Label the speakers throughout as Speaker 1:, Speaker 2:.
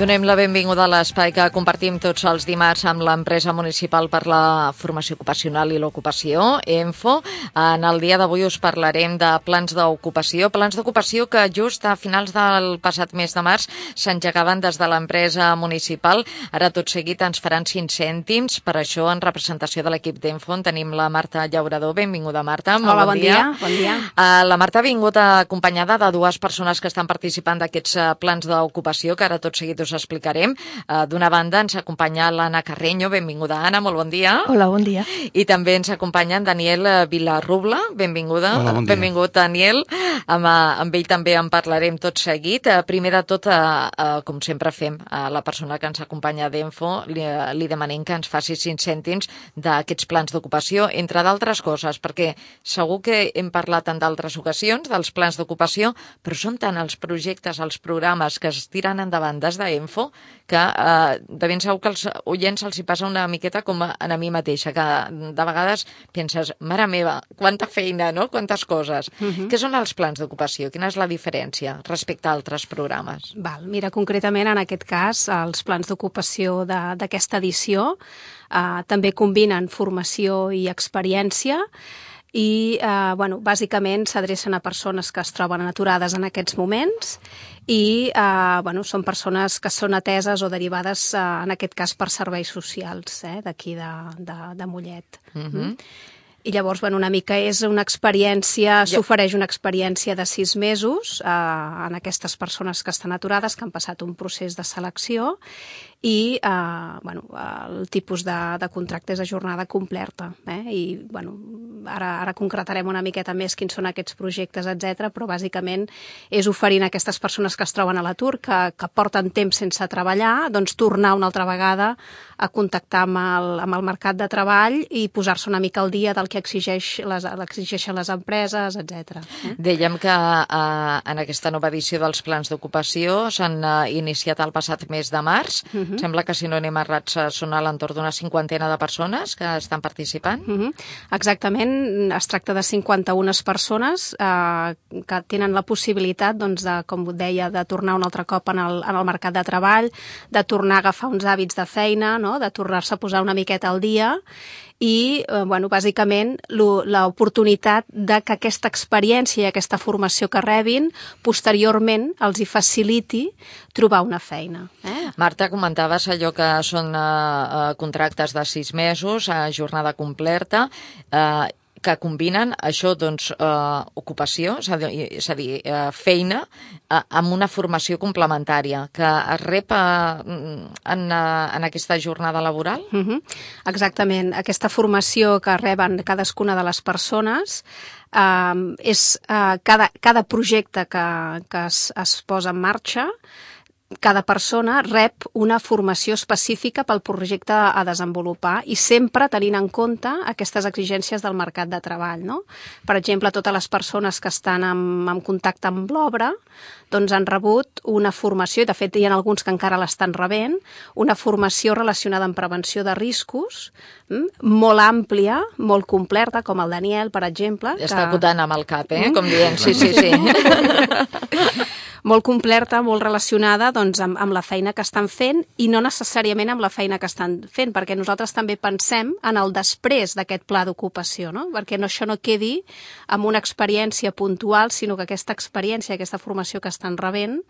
Speaker 1: Donem la benvinguda a l'espai que compartim tots els dimarts amb l'empresa municipal per la formació ocupacional i l'ocupació, ENFO. En el dia d'avui us parlarem de plans d'ocupació, plans d'ocupació que just a finals del passat mes de març s'engegaven des de l'empresa municipal. Ara tot seguit ens faran 5 cèntims, per això en representació de l'equip d'ENFO en tenim la Marta Llaurador. Benvinguda, Marta.
Speaker 2: Molt Hola, bon, bon dia. dia. Bon dia.
Speaker 1: Uh, la Marta ha vingut acompanyada de dues persones que estan participant d'aquests uh, plans d'ocupació, que ara tot seguit us explicarem. Uh, D'una banda ens acompanya l'Anna Carreño, benvinguda Anna, molt bon dia.
Speaker 3: Hola, bon dia.
Speaker 1: I també ens acompanya en Daniel eh, Vilarrubla, benvinguda.
Speaker 4: Hola, bon dia.
Speaker 1: Benvingut, Daniel. Amb, uh, amb ell també en parlarem tot seguit. Uh, primer de tot, uh, uh, com sempre fem, a uh, la persona que ens acompanya d'Enfo, li, uh, li demanem que ens faci 5 cèntims d'aquests plans d'ocupació, entre d'altres coses, perquè segur que hem parlat en d'altres ocasions dels plans d'ocupació, però són tant els projectes, els programes que es tiren endavant des d'Enfo info que eh, de ben segur que als oients els hi passa una miqueta com a, a mi mateixa, que de vegades penses, mare meva, quanta feina, no? Quantes coses. Uh -huh. Què són els plans d'ocupació? Quina és la diferència respecte a altres programes?
Speaker 2: Val, mira, concretament en aquest cas, els plans d'ocupació d'aquesta edició eh, també combinen formació i experiència i eh, bueno, bàsicament s'adrecen a persones que es troben aturades en aquests moments i eh, bueno, són persones que són ateses o derivades eh, en aquest cas per serveis socials eh, d'aquí de, de, de Mollet. Uh -huh. mm? I llavors, bueno, una mica és una experiència, s'ofereix una experiència de sis mesos eh, en aquestes persones que estan aturades, que han passat un procés de selecció i eh, bueno, el tipus de, de contracte és a jornada completa. Eh? I bueno, ara, ara concretarem una miqueta més quins són aquests projectes, etc. però bàsicament és oferint a aquestes persones que es troben a l'atur, que, que porten temps sense treballar, doncs tornar una altra vegada a contactar amb el, amb el mercat de treball i posar-se una mica al dia del que exigeix les, exigeixen les empreses, etc.
Speaker 1: Eh? Dèiem que eh, en aquesta nova edició dels plans d'ocupació s'han eh, iniciat el passat mes de març. Uh -huh -huh. Sembla que, si no anem errats, són a l'entorn d'una cinquantena de persones que estan participant.
Speaker 2: Uh -huh. Exactament, es tracta de 51 persones eh, que tenen la possibilitat, doncs, de, com deia, de tornar un altre cop en el, en el mercat de treball, de tornar a agafar uns hàbits de feina, no? de tornar-se a posar una miqueta al dia i, eh, bueno, bàsicament, l'oportunitat de que aquesta experiència i aquesta formació que rebin posteriorment els hi faciliti trobar una feina.
Speaker 1: Eh? Marta, comentaves allò que són eh, eh contractes de sis mesos, a jornada completa, eh, que combinen això, doncs, eh, ocupació, és a dir, és a dir eh, feina, eh, amb una formació complementària, que es rep eh, en, eh, en aquesta jornada laboral?
Speaker 2: Uh -huh. Exactament. Aquesta formació que reben cadascuna de les persones eh, és eh, cada, cada projecte que, que es, es posa en marxa cada persona rep una formació específica pel projecte a desenvolupar i sempre tenint en compte aquestes exigències del mercat de treball. No? Per exemple, totes les persones que estan en, en contacte amb l'obra doncs han rebut una formació, i de fet hi ha alguns que encara l'estan rebent, una formació relacionada amb prevenció de riscos, mm, molt àmplia, molt completa, com el Daniel, per exemple.
Speaker 1: Està que... acotant amb el cap, eh? Mm? Com dient, sí, sí, sí.
Speaker 2: molt completa, molt relacionada doncs, amb, amb la feina que estan fent i no necessàriament amb la feina que estan fent, perquè nosaltres també pensem en el després d'aquest pla d'ocupació, no? perquè no, això no quedi amb una experiència puntual, sinó que aquesta experiència, aquesta formació que estan rebent,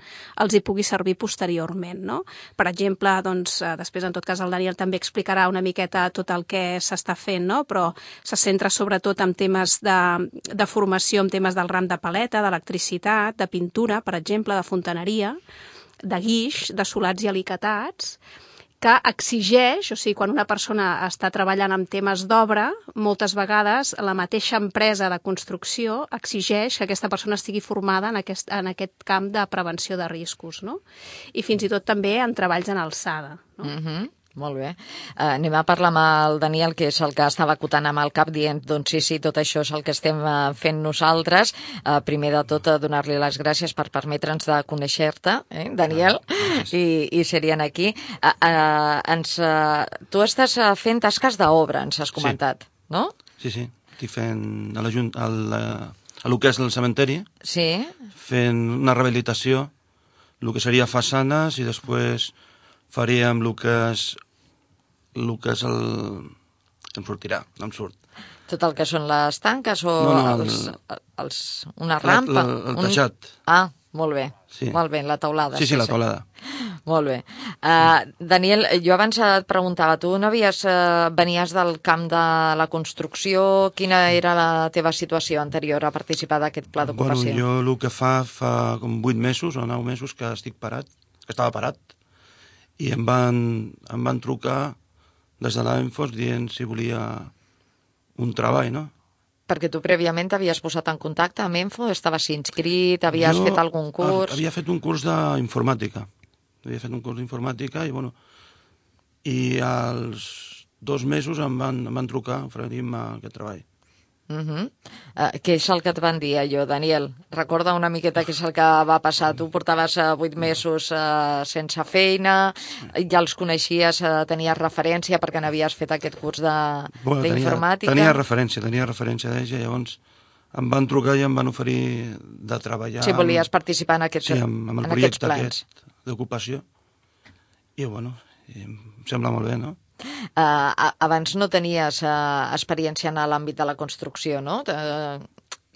Speaker 2: els hi pugui servir posteriorment. No? Per exemple, doncs, eh, després en tot cas el Daniel també explicarà una miqueta tot el que s'està fent, no? però se centra sobretot en temes de, de formació, en temes del ram de paleta, d'electricitat, de pintura, per exemple, exemple, de fontaneria, de guix, de solats i alicatats, que exigeix, o sigui, quan una persona està treballant en temes d'obra, moltes vegades la mateixa empresa de construcció exigeix que aquesta persona estigui formada en aquest, en aquest camp de prevenció de riscos, no? I fins i tot també en treballs en alçada. No?
Speaker 1: Mm -hmm. Molt bé. Uh, anem a parlar amb el Daniel, que és el que estava acotant amb el cap, dient, doncs sí, sí, tot això és el que estem uh, fent nosaltres. Uh, primer de tot, uh, donar-li les gràcies per permetre'ns de conèixer-te, eh, Daniel, ah, i, i serien aquí. Uh, uh, ens, uh, tu estàs fent tasques d'obra, ens has comentat,
Speaker 4: sí.
Speaker 1: no?
Speaker 4: Sí, sí. Estic fent a, la, a, la, a lo que és el cementeri,
Speaker 1: sí.
Speaker 4: fent una rehabilitació el que seria façanes i després faríem el que és el que és el... em sortirà, no em surt.
Speaker 1: Tot el que són les tanques o
Speaker 4: No, no, el-
Speaker 1: els, els, una
Speaker 4: La-
Speaker 1: rampa?
Speaker 4: la- el
Speaker 1: un-
Speaker 4: teixat.
Speaker 1: Ah, molt bé.
Speaker 4: Sí.
Speaker 1: Molt bé, la taulada.
Speaker 4: Sí, sí, la taulada.
Speaker 1: Molt bé. Uh, Daniel, jo abans et preguntava, tu no havies, uh, venies del camp de la construcció, quina era la teva situació anterior a participar d'aquest pla
Speaker 4: Bueno,
Speaker 1: d'ocupació?
Speaker 4: jo el que fa fa com 8 mesos o 9 mesos que estic parat, que estava parat, i em van, em van trucar des de l'Enfos dient si volia un treball, no?
Speaker 1: Perquè tu prèviament t'havies posat en contacte amb Enfo, estaves inscrit, havies
Speaker 4: Jo
Speaker 1: fet algun curs...
Speaker 4: Havia fet un curs d'informàtica. Havia fet un curs d'informàtica i, bueno, i als dos mesos em van, em van trucar oferint-me aquest treball.
Speaker 1: Uh -huh. uh, què és el que et van dir, allò, Daniel? Recorda una miqueta què és el que va passar. Tu portaves uh, vuit mesos uh, sense feina, ja els coneixies, uh, tenies referència perquè n'havies fet aquest curs de-
Speaker 4: Bueno, tenia,
Speaker 1: d'informàtica.
Speaker 4: tenia referència, tenia referència d'ells i llavors em van trucar i em van oferir de treballar
Speaker 1: si volies
Speaker 4: amb,
Speaker 1: participar en aquests,
Speaker 4: sí, amb, amb el
Speaker 1: en aquests
Speaker 4: projecte aquest d'ocupació. I, bueno, i em sembla molt bé, no?
Speaker 1: Uh, abans no tenies uh, experiència en l'àmbit de la construcció, no? Uh,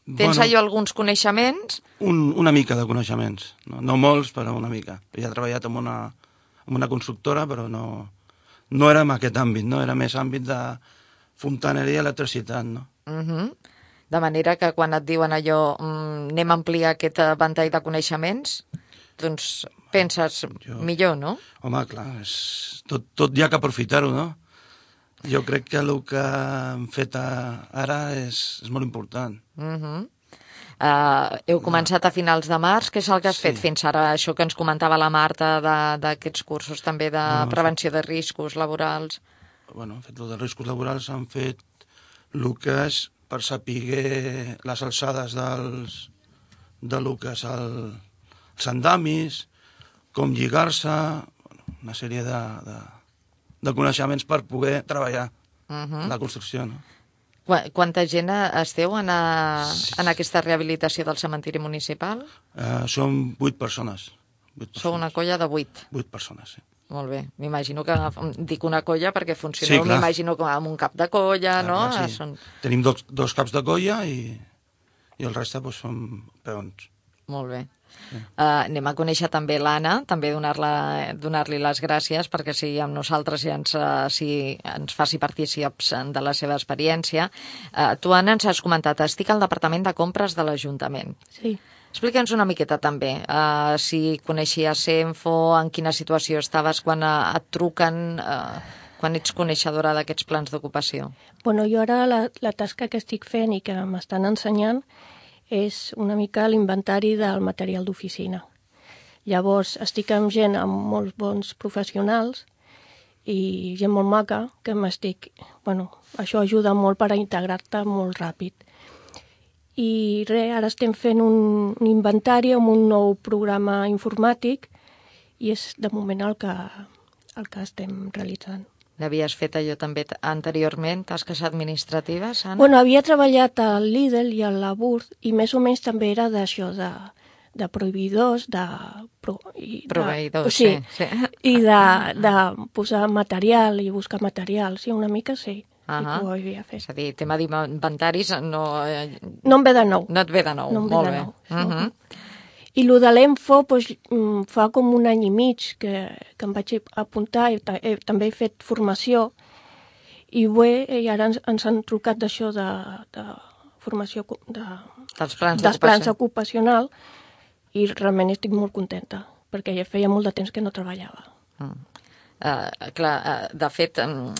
Speaker 1: tens
Speaker 4: Bueno.
Speaker 1: allò alguns coneixements?
Speaker 4: Un, una mica de coneixements. No, no molts, però una mica. Ja he treballat en una, en una constructora, però no, no era en aquest àmbit, no? Era més àmbit de fontaneria i electricitat, no?
Speaker 1: Uh -huh. De manera que quan et diuen allò mm, anem a ampliar aquest ventall de coneixements, doncs penses
Speaker 4: Jo-
Speaker 1: millor, no?
Speaker 4: Home, clar, és, tot, tot hi ha que aprofitar-ho, no? Jo crec que el que hem fet ara és, és molt important.
Speaker 1: Uh -huh. Uh, heu començat a finals de març, què és el que has
Speaker 4: Sí.
Speaker 1: fet fins ara? Això que ens comentava la Marta de- d'aquests cursos també de
Speaker 4: Bueno,
Speaker 1: prevenció de riscos laborals.
Speaker 4: Bueno, hem fet el dels riscos laborals, han fet el que és per saber les alçades dels, de lo que és el, els andamis, com lligar-se, bueno, una sèrie de, de, de coneixements per poder treballar
Speaker 1: Uh
Speaker 4: en
Speaker 1: -huh.
Speaker 4: la construcció, no?
Speaker 1: Qua- Quanta gent esteu en, a, en aquesta rehabilitació del cementiri municipal?
Speaker 4: Eh, som vuit persones. Vuit persones.
Speaker 1: Sou una colla de vuit.
Speaker 4: Vuit persones, sí.
Speaker 1: Molt bé. M'imagino que dic una colla perquè funcioneu,
Speaker 4: Sí,
Speaker 1: m'imagino com amb un cap de colla,
Speaker 4: Clar,
Speaker 1: no?
Speaker 4: clar, sí.
Speaker 1: Són...
Speaker 4: Tenim dos, dos caps de colla i, i el reste doncs, som peons.
Speaker 1: Molt bé. Uh, anem a conèixer també l'Anna, també donar-li les gràcies perquè sigui amb nosaltres i ens, uh, si ens faci partícips de la seva experiència. Uh, tu, Anna, ens has comentat, estic al Departament de Compres de l'Ajuntament.
Speaker 2: Sí.
Speaker 1: Explica'ns una miqueta també, uh, si coneixies Senfo, en quina situació estaves quan uh, et truquen, uh, quan ets coneixedora d'aquests plans d'ocupació.
Speaker 3: Bueno, jo ara la, la tasca que estic fent i que m'estan ensenyant és una mica l'inventari del material d'oficina. Llavors, estic amb gent, amb molts bons professionals i gent molt maca, que m'estic... Bueno, això ajuda molt per a integrar-te molt ràpid. I res, ara estem fent un, un inventari amb un nou programa informàtic i és de moment el que, el que estem realitzant.
Speaker 1: N'havies fet allò també anteriorment, tasques administratives, Anna?
Speaker 3: Bueno, havia treballat al Lidl i al Labur i més o menys també era d'això, de, de proveïdors, de... Pro, i de,
Speaker 1: Proveïdors,
Speaker 3: sí.
Speaker 1: sí, sí.
Speaker 3: I de, de posar material i buscar material, sí, una mica sí. Uh
Speaker 1: Ahà.
Speaker 3: -huh. ho havia fet.
Speaker 1: És a dir, tema d'inventaris no, eh,
Speaker 3: No em ve de nou.
Speaker 1: no et ve de nou.
Speaker 3: No em ve
Speaker 1: Molt
Speaker 3: de
Speaker 1: bé.
Speaker 3: nou.
Speaker 1: Uh -huh.
Speaker 3: I el de l'Enfo doncs, mm, fa com un any i mig que, que em vaig apuntar i eh, també he fet formació i bé, i ara ens, ens han trucat d'això de, de formació de,
Speaker 1: Dels plans
Speaker 3: dels plans ocupacional i realment estic molt contenta perquè ja feia molt de temps que no treballava.
Speaker 1: Uh, clar, uh, de fet, um,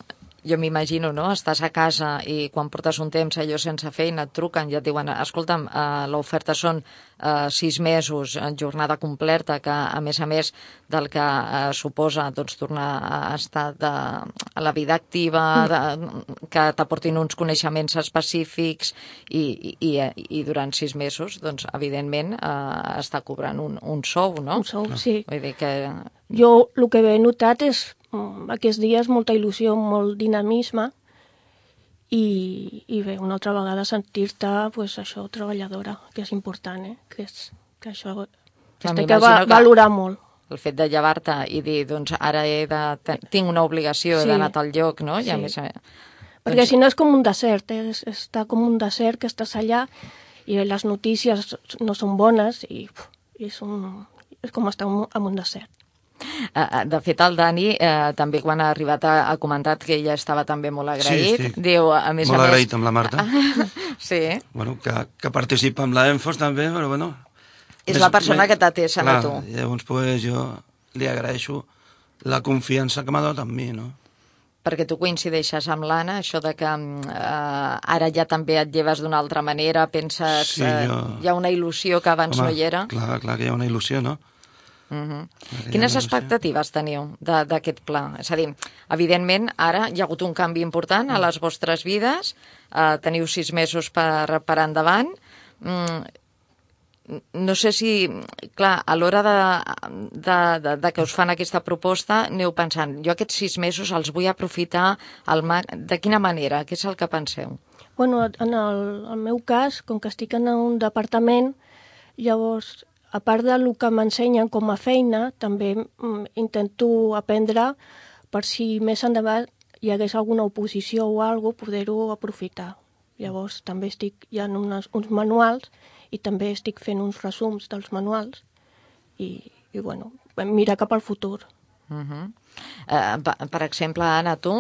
Speaker 1: jo m'imagino, no?, estàs a casa i quan portes un temps allò sense feina et truquen i et diuen, escolta'm, uh, l'oferta són uh, sis mesos en jornada completa, que a més a més del que uh, suposa doncs, tornar a estar de, a la vida activa, de, que t'aportin uns coneixements específics i, i, i, i durant sis mesos, doncs, evidentment, uh, està cobrant un, un sou, no?
Speaker 3: Un sou, sí.
Speaker 1: Vull dir que
Speaker 3: Jo el que he notat és mm, aquests dies molta il·lusió, molt dinamisme i, i bé, una altra vegada sentir-te pues, això treballadora, que és important, eh? que, és, que això que va, valorar molt.
Speaker 1: El fet de llevar-te i dir, doncs ara he de, tinc una obligació, sí. he d'anar a tal lloc, no? I sí. a més, eh,
Speaker 3: perquè doncs... si no és com un desert, eh? està com un desert que estàs allà i les notícies no són bones i, i és, un, és com estar en un desert.
Speaker 1: Uh, de fet, el Dani eh, també quan ha arribat ha, ha comentat que ella estava també molt agraït. Sí, Diu, a més
Speaker 4: molt
Speaker 1: a
Speaker 4: agraït més... amb la Marta.
Speaker 1: sí.
Speaker 4: Bueno, que, que participa amb la Enfos també, però bueno...
Speaker 1: És més, la persona més, que t'atès a tu.
Speaker 4: Llavors, pues, jo li agraeixo la confiança que m'ha donat amb mi, no?
Speaker 1: perquè tu coincideixes amb l'Anna, això de que eh, ara ja també et lleves d'una altra manera, penses, sí, jo... eh, hi ha una il·lusió que abans Home, no hi era?
Speaker 4: Clar, clar que hi ha una il·lusió, no?
Speaker 1: Uh -huh. Quines expectatives teniu d'aquest pla? És a dir, evidentment, ara hi ha hagut un canvi important a les vostres vides, eh, teniu sis mesos per, per endavant, mm, no sé si, clar, a l'hora de, de, de, de que us fan aquesta proposta, aneu pensant, jo aquests sis mesos els vull aprofitar, al de quina manera? Què és el que penseu?
Speaker 3: Bueno, en el, el meu cas, com que estic en un departament, llavors a part del que m'ensenyen com a feina, també mm, intento aprendre per si més endavant hi hagués alguna oposició o alguna poder-ho aprofitar. Llavors també estic, hi ha unes, uns manuals i també estic fent uns resums dels manuals i, i bueno, mirar cap al futur.
Speaker 1: Uh -huh. eh, per exemple, Anna, tu,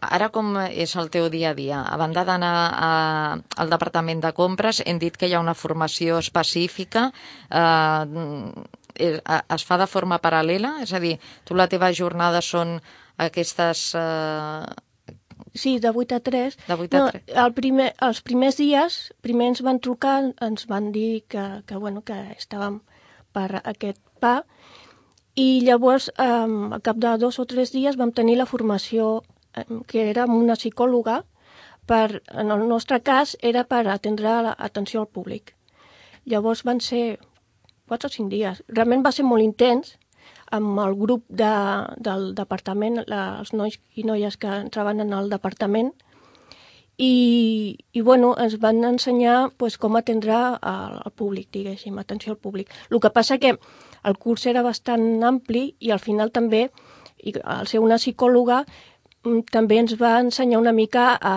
Speaker 1: ara com és el teu dia a dia? A banda d'anar al departament de compres, hem dit que hi ha una formació específica. Eh, es fa de forma paral·lela? És a dir, tu la teva jornada són aquestes... Eh...
Speaker 3: Sí, de 8 a 3.
Speaker 1: De 8 a 3.
Speaker 3: No, el primer, els primers dies, primer ens van trucar, ens van dir que, que, bueno, que estàvem per aquest pa, i llavors, eh, al cap de dos o tres dies, vam tenir la formació eh, que era una psicòloga, per, en el nostre cas era per atendre l'atenció al públic. Llavors van ser quatre o cinc dies. Realment va ser molt intens, amb el grup de, del departament, la, els nois i noies que entraven en el departament, i, i bueno, ens van ensenyar pues, com atendre al, al públic, diguéssim, atenció al públic. El que passa que el curs era bastant ampli i al final també, i al ser una psicòloga, mm, també ens va ensenyar una mica a,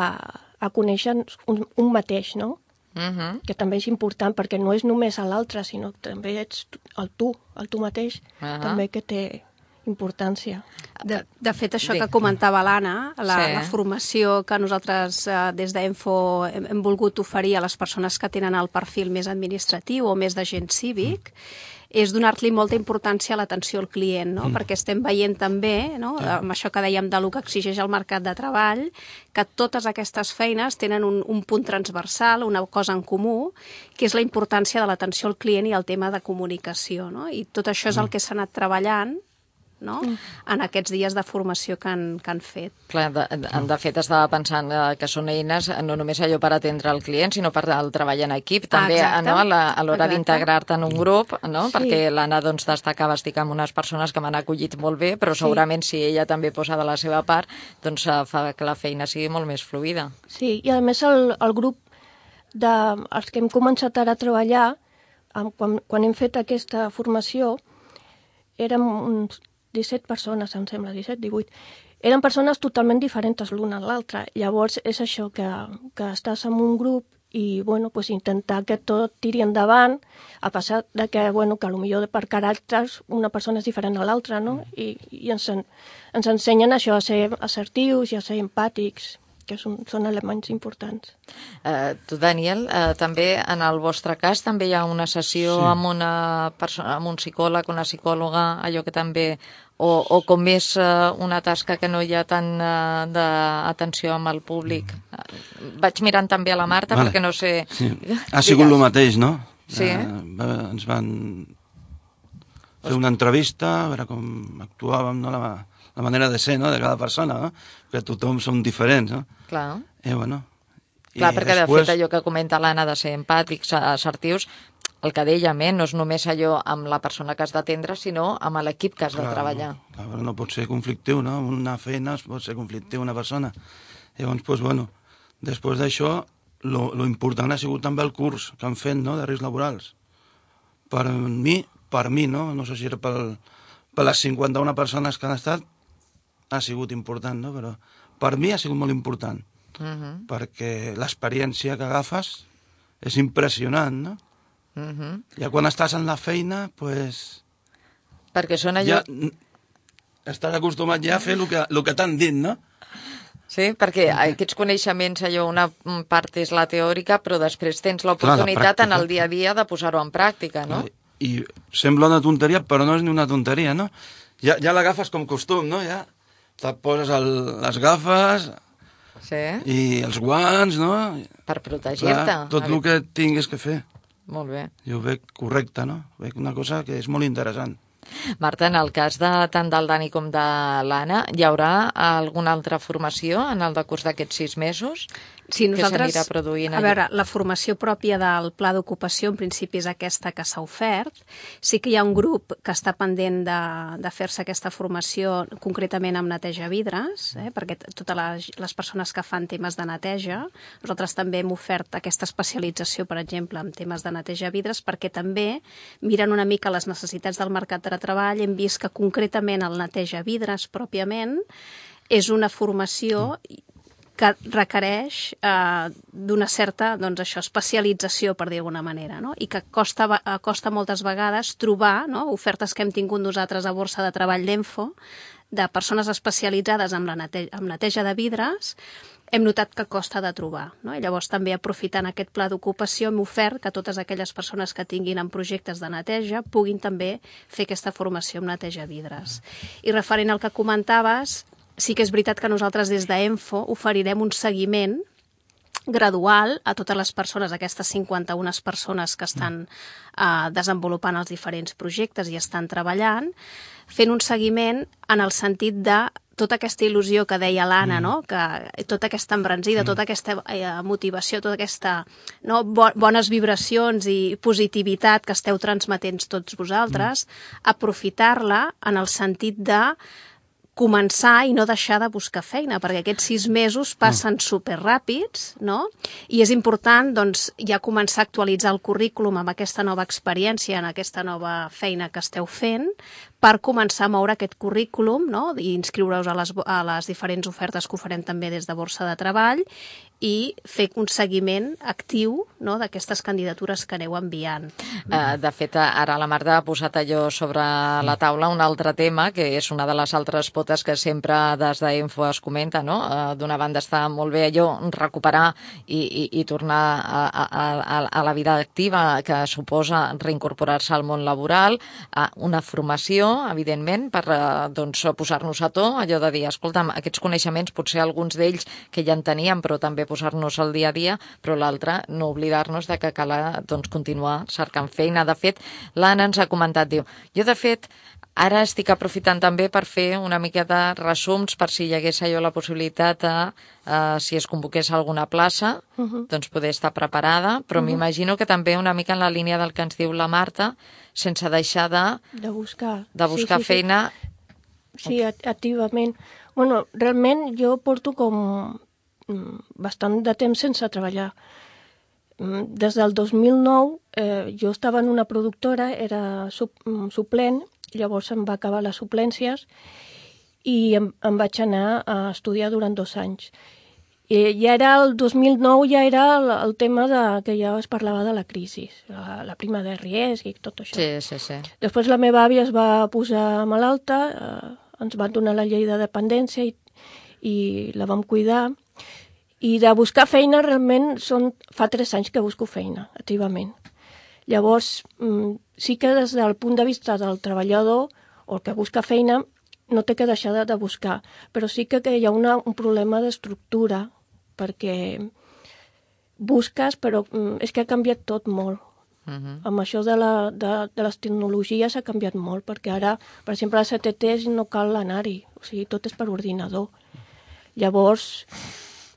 Speaker 3: a conèixer un, un mateix, no? Uh mhm. -huh. que també és important perquè no és només a l'altre, sinó que també ets el tu, el tu mateix, uh -huh. també que té importància.
Speaker 2: De, de fet, això que comentava l'Anna, la, sí. la formació que nosaltres eh, des d'Enfo hem, hem volgut oferir a les persones que tenen el perfil més administratiu o més d'agent cívic, mm és donar-li molta importància a l'atenció al client, no? Mm. perquè estem veient també, no? Yeah. amb això que dèiem de lo que exigeix el mercat de treball, que totes aquestes feines tenen un, un punt transversal, una cosa en comú, que és la importància de l'atenció al client i el tema de comunicació. No? I tot això és el mm. que s'ha anat treballant no? Mm. en aquests dies de formació que han, que han fet.
Speaker 1: Clar, de, de, de fet estava pensant eh, que són eines no només allò per atendre el client, sinó per el treball en equip, també ah, no? a l'hora d'integrar-te en un grup, no? Sí. perquè l'Anna doncs, destacava estic amb unes persones que m'han acollit molt bé, però segurament sí. si ella també posa de la seva part, doncs eh, fa que la feina sigui molt més fluida.
Speaker 3: Sí, i a més el, el grup de, els que hem començat ara a treballar, quan, quan hem fet aquesta formació, érem uns 17 persones, em sembla, 17, 18. Eren persones totalment diferents l'una a l'altra. Llavors és això, que, que estàs en un grup i bueno, pues intentar que tot tiri endavant, a passar de que, bueno, que millor per caràcters una persona és diferent a l'altra, no? Mm. I, i ens, ens ensenyen això, a ser assertius i a ser empàtics que són, són elements importants.
Speaker 1: Uh, tu, Daniel, uh, també en el vostre cas també hi ha una sessió sí. amb, una persona, amb un psicòleg, una psicòloga, allò que també o, o com és uh, una tasca que no hi ha tant uh, d'atenció amb el públic. Uh, vaig mirant també a la Marta vale. perquè no sé...
Speaker 4: Sí. Ha sigut el mateix, no? Sí. Uh, ens van fer una entrevista, a veure com actuàvem, no? la, la manera de ser no? de cada persona, no? que tothom som diferents. No?
Speaker 1: Clar.
Speaker 4: I, bueno,
Speaker 1: Clar, perquè després... de fet allò que comenta l'Anna de ser empàtics, assertius, el que dèiem, eh, no és només allò amb la persona que has d'atendre, sinó amb l'equip que has clar, de treballar.
Speaker 4: Clar, però no pot ser conflictiu, no? Una feina pot ser conflictiu una persona. Llavors, doncs, bueno, després d'això, lo, lo important ha sigut també el curs que han fet, no?, de riscs laborals. Per mi, per mi, no? No sé si era pel, per les 51 persones que han estat, ha sigut important, no? Però per mi ha sigut molt important,
Speaker 1: Uh -huh.
Speaker 4: perquè l'experiència que agafes és impressionant, no?
Speaker 1: Uh -huh.
Speaker 4: Ja quan estàs en la feina, pues,
Speaker 1: Perquè són allò...
Speaker 4: ja estàs acostumat ja a fer el que, el que t'han dit, no?
Speaker 1: Sí, perquè aquests coneixements, allò, una part és la teòrica, però després tens l'oportunitat en el dia a dia de posar-ho en pràctica, no?
Speaker 4: I sembla una tonteria, però no és ni una tonteria, no? Ja, ja l'agafes com costum, no? Ja te poses el, les gafes
Speaker 1: Sí,
Speaker 4: i els guants, no?
Speaker 1: per protegir-te.
Speaker 4: Tot el que tinguis que fer.
Speaker 1: Molt bé.
Speaker 4: Jo ho veig correcte, no? Veig una cosa que és molt interessant.
Speaker 1: Marta, en el cas de tant del Dani com de l'Anna, hi haurà alguna altra formació en el decurs d'aquests sis mesos?
Speaker 2: Sí, nosaltres,
Speaker 1: s'anirà produint
Speaker 2: a
Speaker 1: allà?
Speaker 2: veure, la formació pròpia del pla d'ocupació en principi és aquesta que s'ha ofert. Sí que hi ha un grup que està pendent de, de fer-se aquesta formació concretament amb neteja vidres, eh, perquè totes les, les persones que fan temes de neteja, nosaltres també hem ofert aquesta especialització, per exemple, en temes de neteja vidres, perquè també miren una mica les necessitats del mercat de treball, hem vist que concretament el neteja vidres pròpiament és una formació que requereix eh, d'una certa doncs això, especialització, per dir d'alguna manera, no? i que costa, eh, costa moltes vegades trobar no? ofertes que hem tingut nosaltres a Borsa de Treball d'Enfo de persones especialitzades en la nete en neteja de vidres, hem notat que costa de trobar. No? I llavors també aprofitant aquest pla d'ocupació hem ofert que totes aquelles persones que tinguin en projectes de neteja puguin també fer aquesta formació en neteja vidres. I referent al que comentaves, sí que és veritat que nosaltres des d'Enfo oferirem un seguiment gradual a totes les persones, aquestes 51 persones que estan eh, desenvolupant els diferents projectes i estan treballant, fent un seguiment en el sentit de tota aquesta il·lusió que deia l'Anna, no? que tota aquesta embranzida, tota aquesta eh, motivació, tota aquesta no? bo bones vibracions i positivitat que esteu transmetent tots vosaltres, aprofitar-la en el sentit de començar i no deixar de buscar feina, perquè aquests sis mesos passen superràpids, no? I és important, doncs, ja començar a actualitzar el currículum amb aquesta nova experiència, en aquesta nova feina que esteu fent, per començar a moure aquest currículum, no? I inscriure-us a, les, a les diferents ofertes que ho farem també des de Borsa de Treball i fer un seguiment actiu no? d'aquestes candidatures que aneu enviant.
Speaker 1: Eh, de fet, ara la Marta ha posat allò sobre la taula un altre tema, que és una de les altres potes que sempre des d'Info es comenta, no? Eh, D'una banda està molt bé allò, recuperar i, i, i tornar a, a, a, a la vida activa que suposa reincorporar-se al món laboral, a una formació, evidentment, per eh, doncs, posar-nos a to, allò de dir, escolta'm, aquests coneixements, potser alguns d'ells que ja en teníem, però també posar-nos al dia a dia, però l'altre, no oblidar-nos de que cal doncs, continuar cercant feina. De fet, l'Anna ens ha comentat, diu, jo de fet ara estic aprofitant també per fer una mica de resums per si hi hagués allò la possibilitat de, uh, si es convoqués alguna plaça, uh -huh. doncs poder estar preparada, però uh -huh. m'imagino que també una mica en la línia del que ens diu la Marta, sense deixar de,
Speaker 3: De buscar.
Speaker 1: de buscar
Speaker 3: sí, sí,
Speaker 1: feina
Speaker 3: Sí, sí act- activament. Bueno, realment jo porto com mm, bastant de temps sense treballar. Mm, Des del 2009 eh, jo estava en una productora, era sup, mm, suplent, llavors em va acabar les suplències i em, em vaig anar a estudiar durant dos anys. I ja era el 2009, ja era el, el tema de, que ja es parlava de la crisi, la, la prima de risc i tot això.
Speaker 1: Sí, sí, sí.
Speaker 3: Després la meva àvia es va posar malalta, eh, ens van donar la llei de dependència i, i la vam cuidar. I de buscar feina realment són, fa tres anys que busco feina, activament. Llavors, mm, sí que des del punt de vista del treballador o el que busca feina, no té que deixar de, de buscar, però sí que, que hi ha una, un problema d'estructura, perquè busques, però mm, és que ha canviat tot molt.
Speaker 1: Uh -huh.
Speaker 3: Amb això de, la, de, de les tecnologies ha canviat molt, perquè ara, per exemple, a les CTTs no cal anar-hi, o sigui, tot és per ordinador. Llavors,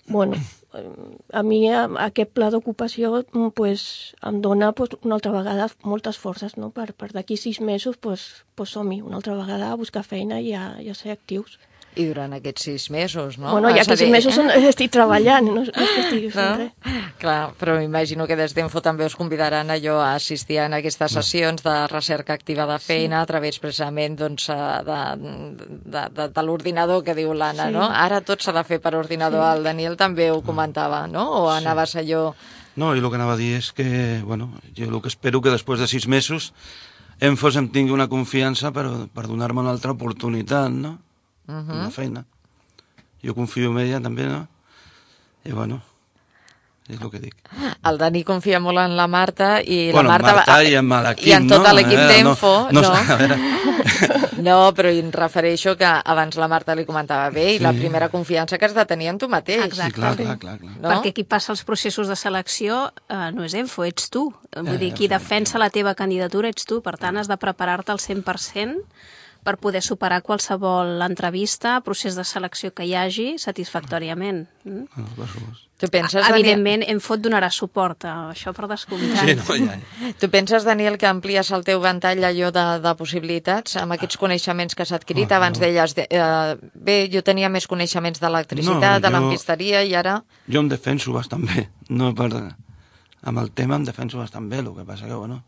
Speaker 3: bueno, a mi aquest pla d'ocupació mm, pues, em dona pues, una altra vegada moltes forces, no? per, per d'aquí sis mesos pues, pues som-hi una altra vegada a buscar feina i a, i a ser actius.
Speaker 1: I durant aquests sis mesos, no?
Speaker 3: Bueno, ja que sis mesos on estic treballant, no, no és que estigui fent
Speaker 1: No?
Speaker 3: res.
Speaker 1: Clar, però m'imagino que des d'Enfo també us convidaran allò a assistir en aquestes sessions de recerca activa de feina a través precisament doncs, eh, de, de, de, de l'ordinador que diu l'Anna,
Speaker 3: Sí.
Speaker 1: no? Ara tot s'ha de fer per ordinador, el Daniel també ho comentava, no? O anaves allò...
Speaker 4: No, i el que anava a dir és que, bueno, jo el que espero que després de sis mesos Enfos em tingui una confiança per, per donar-me una altra oportunitat, no? Uh. -huh. La feina. Jo confio en ella també, no? I bueno, és el que dic.
Speaker 1: El Dani confia molt en la Marta i
Speaker 4: bueno,
Speaker 1: la Marta...
Speaker 4: Marta i amb l'equip,
Speaker 1: I en tot
Speaker 4: no?
Speaker 1: l'equip
Speaker 4: Eh,
Speaker 1: d'Enfo,
Speaker 4: no,
Speaker 1: no?
Speaker 4: no, veure,
Speaker 1: No, però em refereixo que abans la Marta li comentava bé i la
Speaker 4: Sí.
Speaker 1: primera confiança que has de tenir en tu mateix.
Speaker 2: Exacte.
Speaker 4: sí, clar, clar, clar, clar.
Speaker 1: No?
Speaker 2: Perquè qui passa els processos de selecció eh, no és Enfo, ets tu. Vull
Speaker 4: Eh,
Speaker 2: dir, qui defensa la teva candidatura ets tu. Per tant, has de preparar-te al 100% per poder superar qualsevol entrevista, procés de selecció que hi hagi, satisfactòriament. Mm?
Speaker 4: Supost.
Speaker 1: Tu penses, Daniel,
Speaker 2: Evidentment, Enfo et donarà suport a això per descomptat.
Speaker 4: Sí, no, ja, ja.
Speaker 1: tu penses, Daniel, que amplies el teu ventall allò de, de possibilitats amb aquests coneixements que has adquirit?
Speaker 4: Ah,
Speaker 1: Abans
Speaker 4: no.
Speaker 1: deies, de, eh, bé, jo tenia més coneixements d'electricitat,
Speaker 4: No,
Speaker 1: de lampisteria, i ara...
Speaker 4: Jo em defenso bastant bé. No per... Amb el tema em defenso bastant bé, el que passa que, bueno,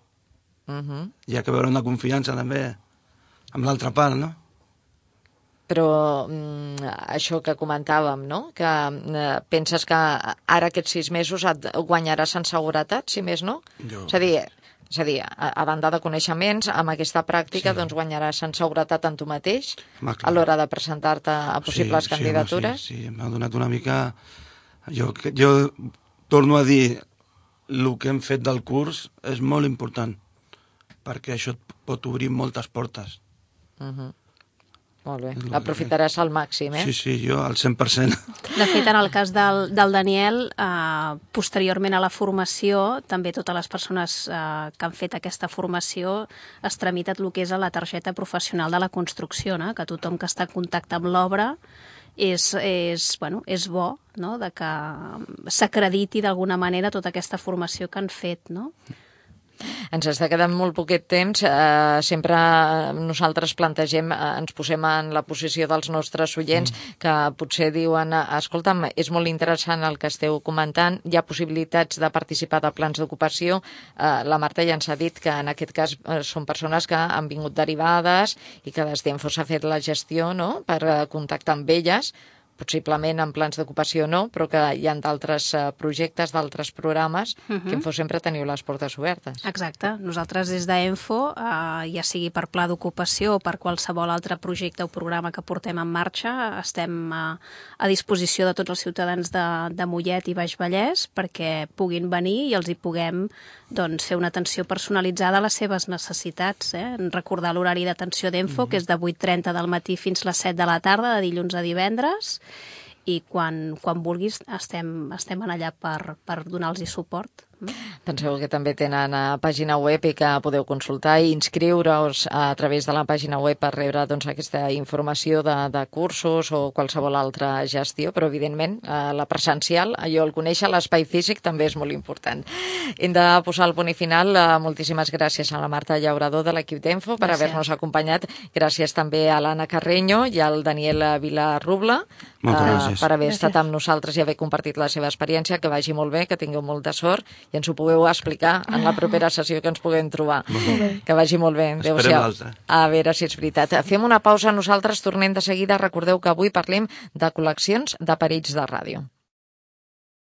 Speaker 1: Uh -huh.
Speaker 4: hi ha que veure una confiança també amb l'altra part, no?
Speaker 1: Però mm, això que comentàvem, no? que eh, penses que ara aquests sis mesos et guanyaràs en seguretat, si més no?
Speaker 4: Jo-
Speaker 1: És a dir, és a dir, a, a banda de coneixements, amb aquesta pràctica sí. doncs guanyaràs en seguretat en tu mateix
Speaker 4: Home, clar.
Speaker 1: a l'hora de presentar-te a possibles
Speaker 4: sí,
Speaker 1: candidatures.
Speaker 4: Sí, home, sí, sí, m'ha donat una mica... Jo, jo torno a dir, el que hem fet del curs és molt important, perquè això et pot obrir moltes portes.
Speaker 1: Uh -huh. Molt bé, l'aprofitaràs al màxim, eh?
Speaker 4: Sí, sí, jo al 100%.
Speaker 2: De fet, en el cas del, del Daniel, eh, posteriorment a la formació, també totes les persones eh, que han fet aquesta formació es tramita el que és a la targeta professional de la construcció, no? que tothom que està en contacte amb l'obra és, és, bueno, és bo no? de que s'acrediti d'alguna manera tota aquesta formació que han fet. No?
Speaker 1: Ens està quedant molt poquet temps. Eh, sempre nosaltres plantegem, eh, ens posem en la posició dels nostres oients mm. que potser diuen, escolta'm, és molt interessant el que esteu comentant, hi ha possibilitats de participar de plans d'ocupació. Eh, la Marta ja ens ha dit que en aquest cas eh, són persones que han vingut derivades i que des d'Enfo s'ha fet la gestió no? per eh, contactar amb elles possiblement en plans d'ocupació no, però que hi ha d'altres eh, projectes, d'altres programes, uh -huh. que Info sempre teniu les portes obertes.
Speaker 2: Exacte. Nosaltres des d'Enfo, eh, ja sigui per pla d'ocupació o per qualsevol altre projecte o programa que portem en marxa, estem a, a disposició de tots els ciutadans de, de Mollet i Baix Vallès perquè puguin venir i els hi puguem doncs, fer una atenció personalitzada a les seves necessitats. Eh? Recordar l'horari d'atenció d'Enfo, que és de 8.30 del matí fins les 7 de la tarda, de dilluns a divendres, i quan, quan vulguis estem, estem allà per, per donar-los suport.
Speaker 1: Penseu que també tenen a pàgina web i que podeu consultar i inscriure-us a través de la pàgina web per rebre doncs, aquesta informació de, de cursos o qualsevol altra gestió, però evidentment eh, la presencial, allò el conèixer, l'espai físic també és molt important. Hem de posar el punt i final. Eh, moltíssimes gràcies a la Marta Llaurador de l'equip d'Enfo per haver-nos acompanyat. Gràcies també a l'Anna Carreño i al Daniel Vilarrubla eh, per haver
Speaker 3: Gràcies.
Speaker 1: estat amb nosaltres i haver compartit la seva experiència. Que vagi molt bé, que tingueu molta sort i ens ho pugueu explicar en la propera sessió que ens puguem trobar. Que vagi molt bé.
Speaker 4: Esperem
Speaker 1: Adéu-siau.
Speaker 4: l'altra.
Speaker 1: A veure si és veritat. Fem una pausa, nosaltres tornem de seguida. Recordeu que avui parlem de col·leccions de perills de ràdio.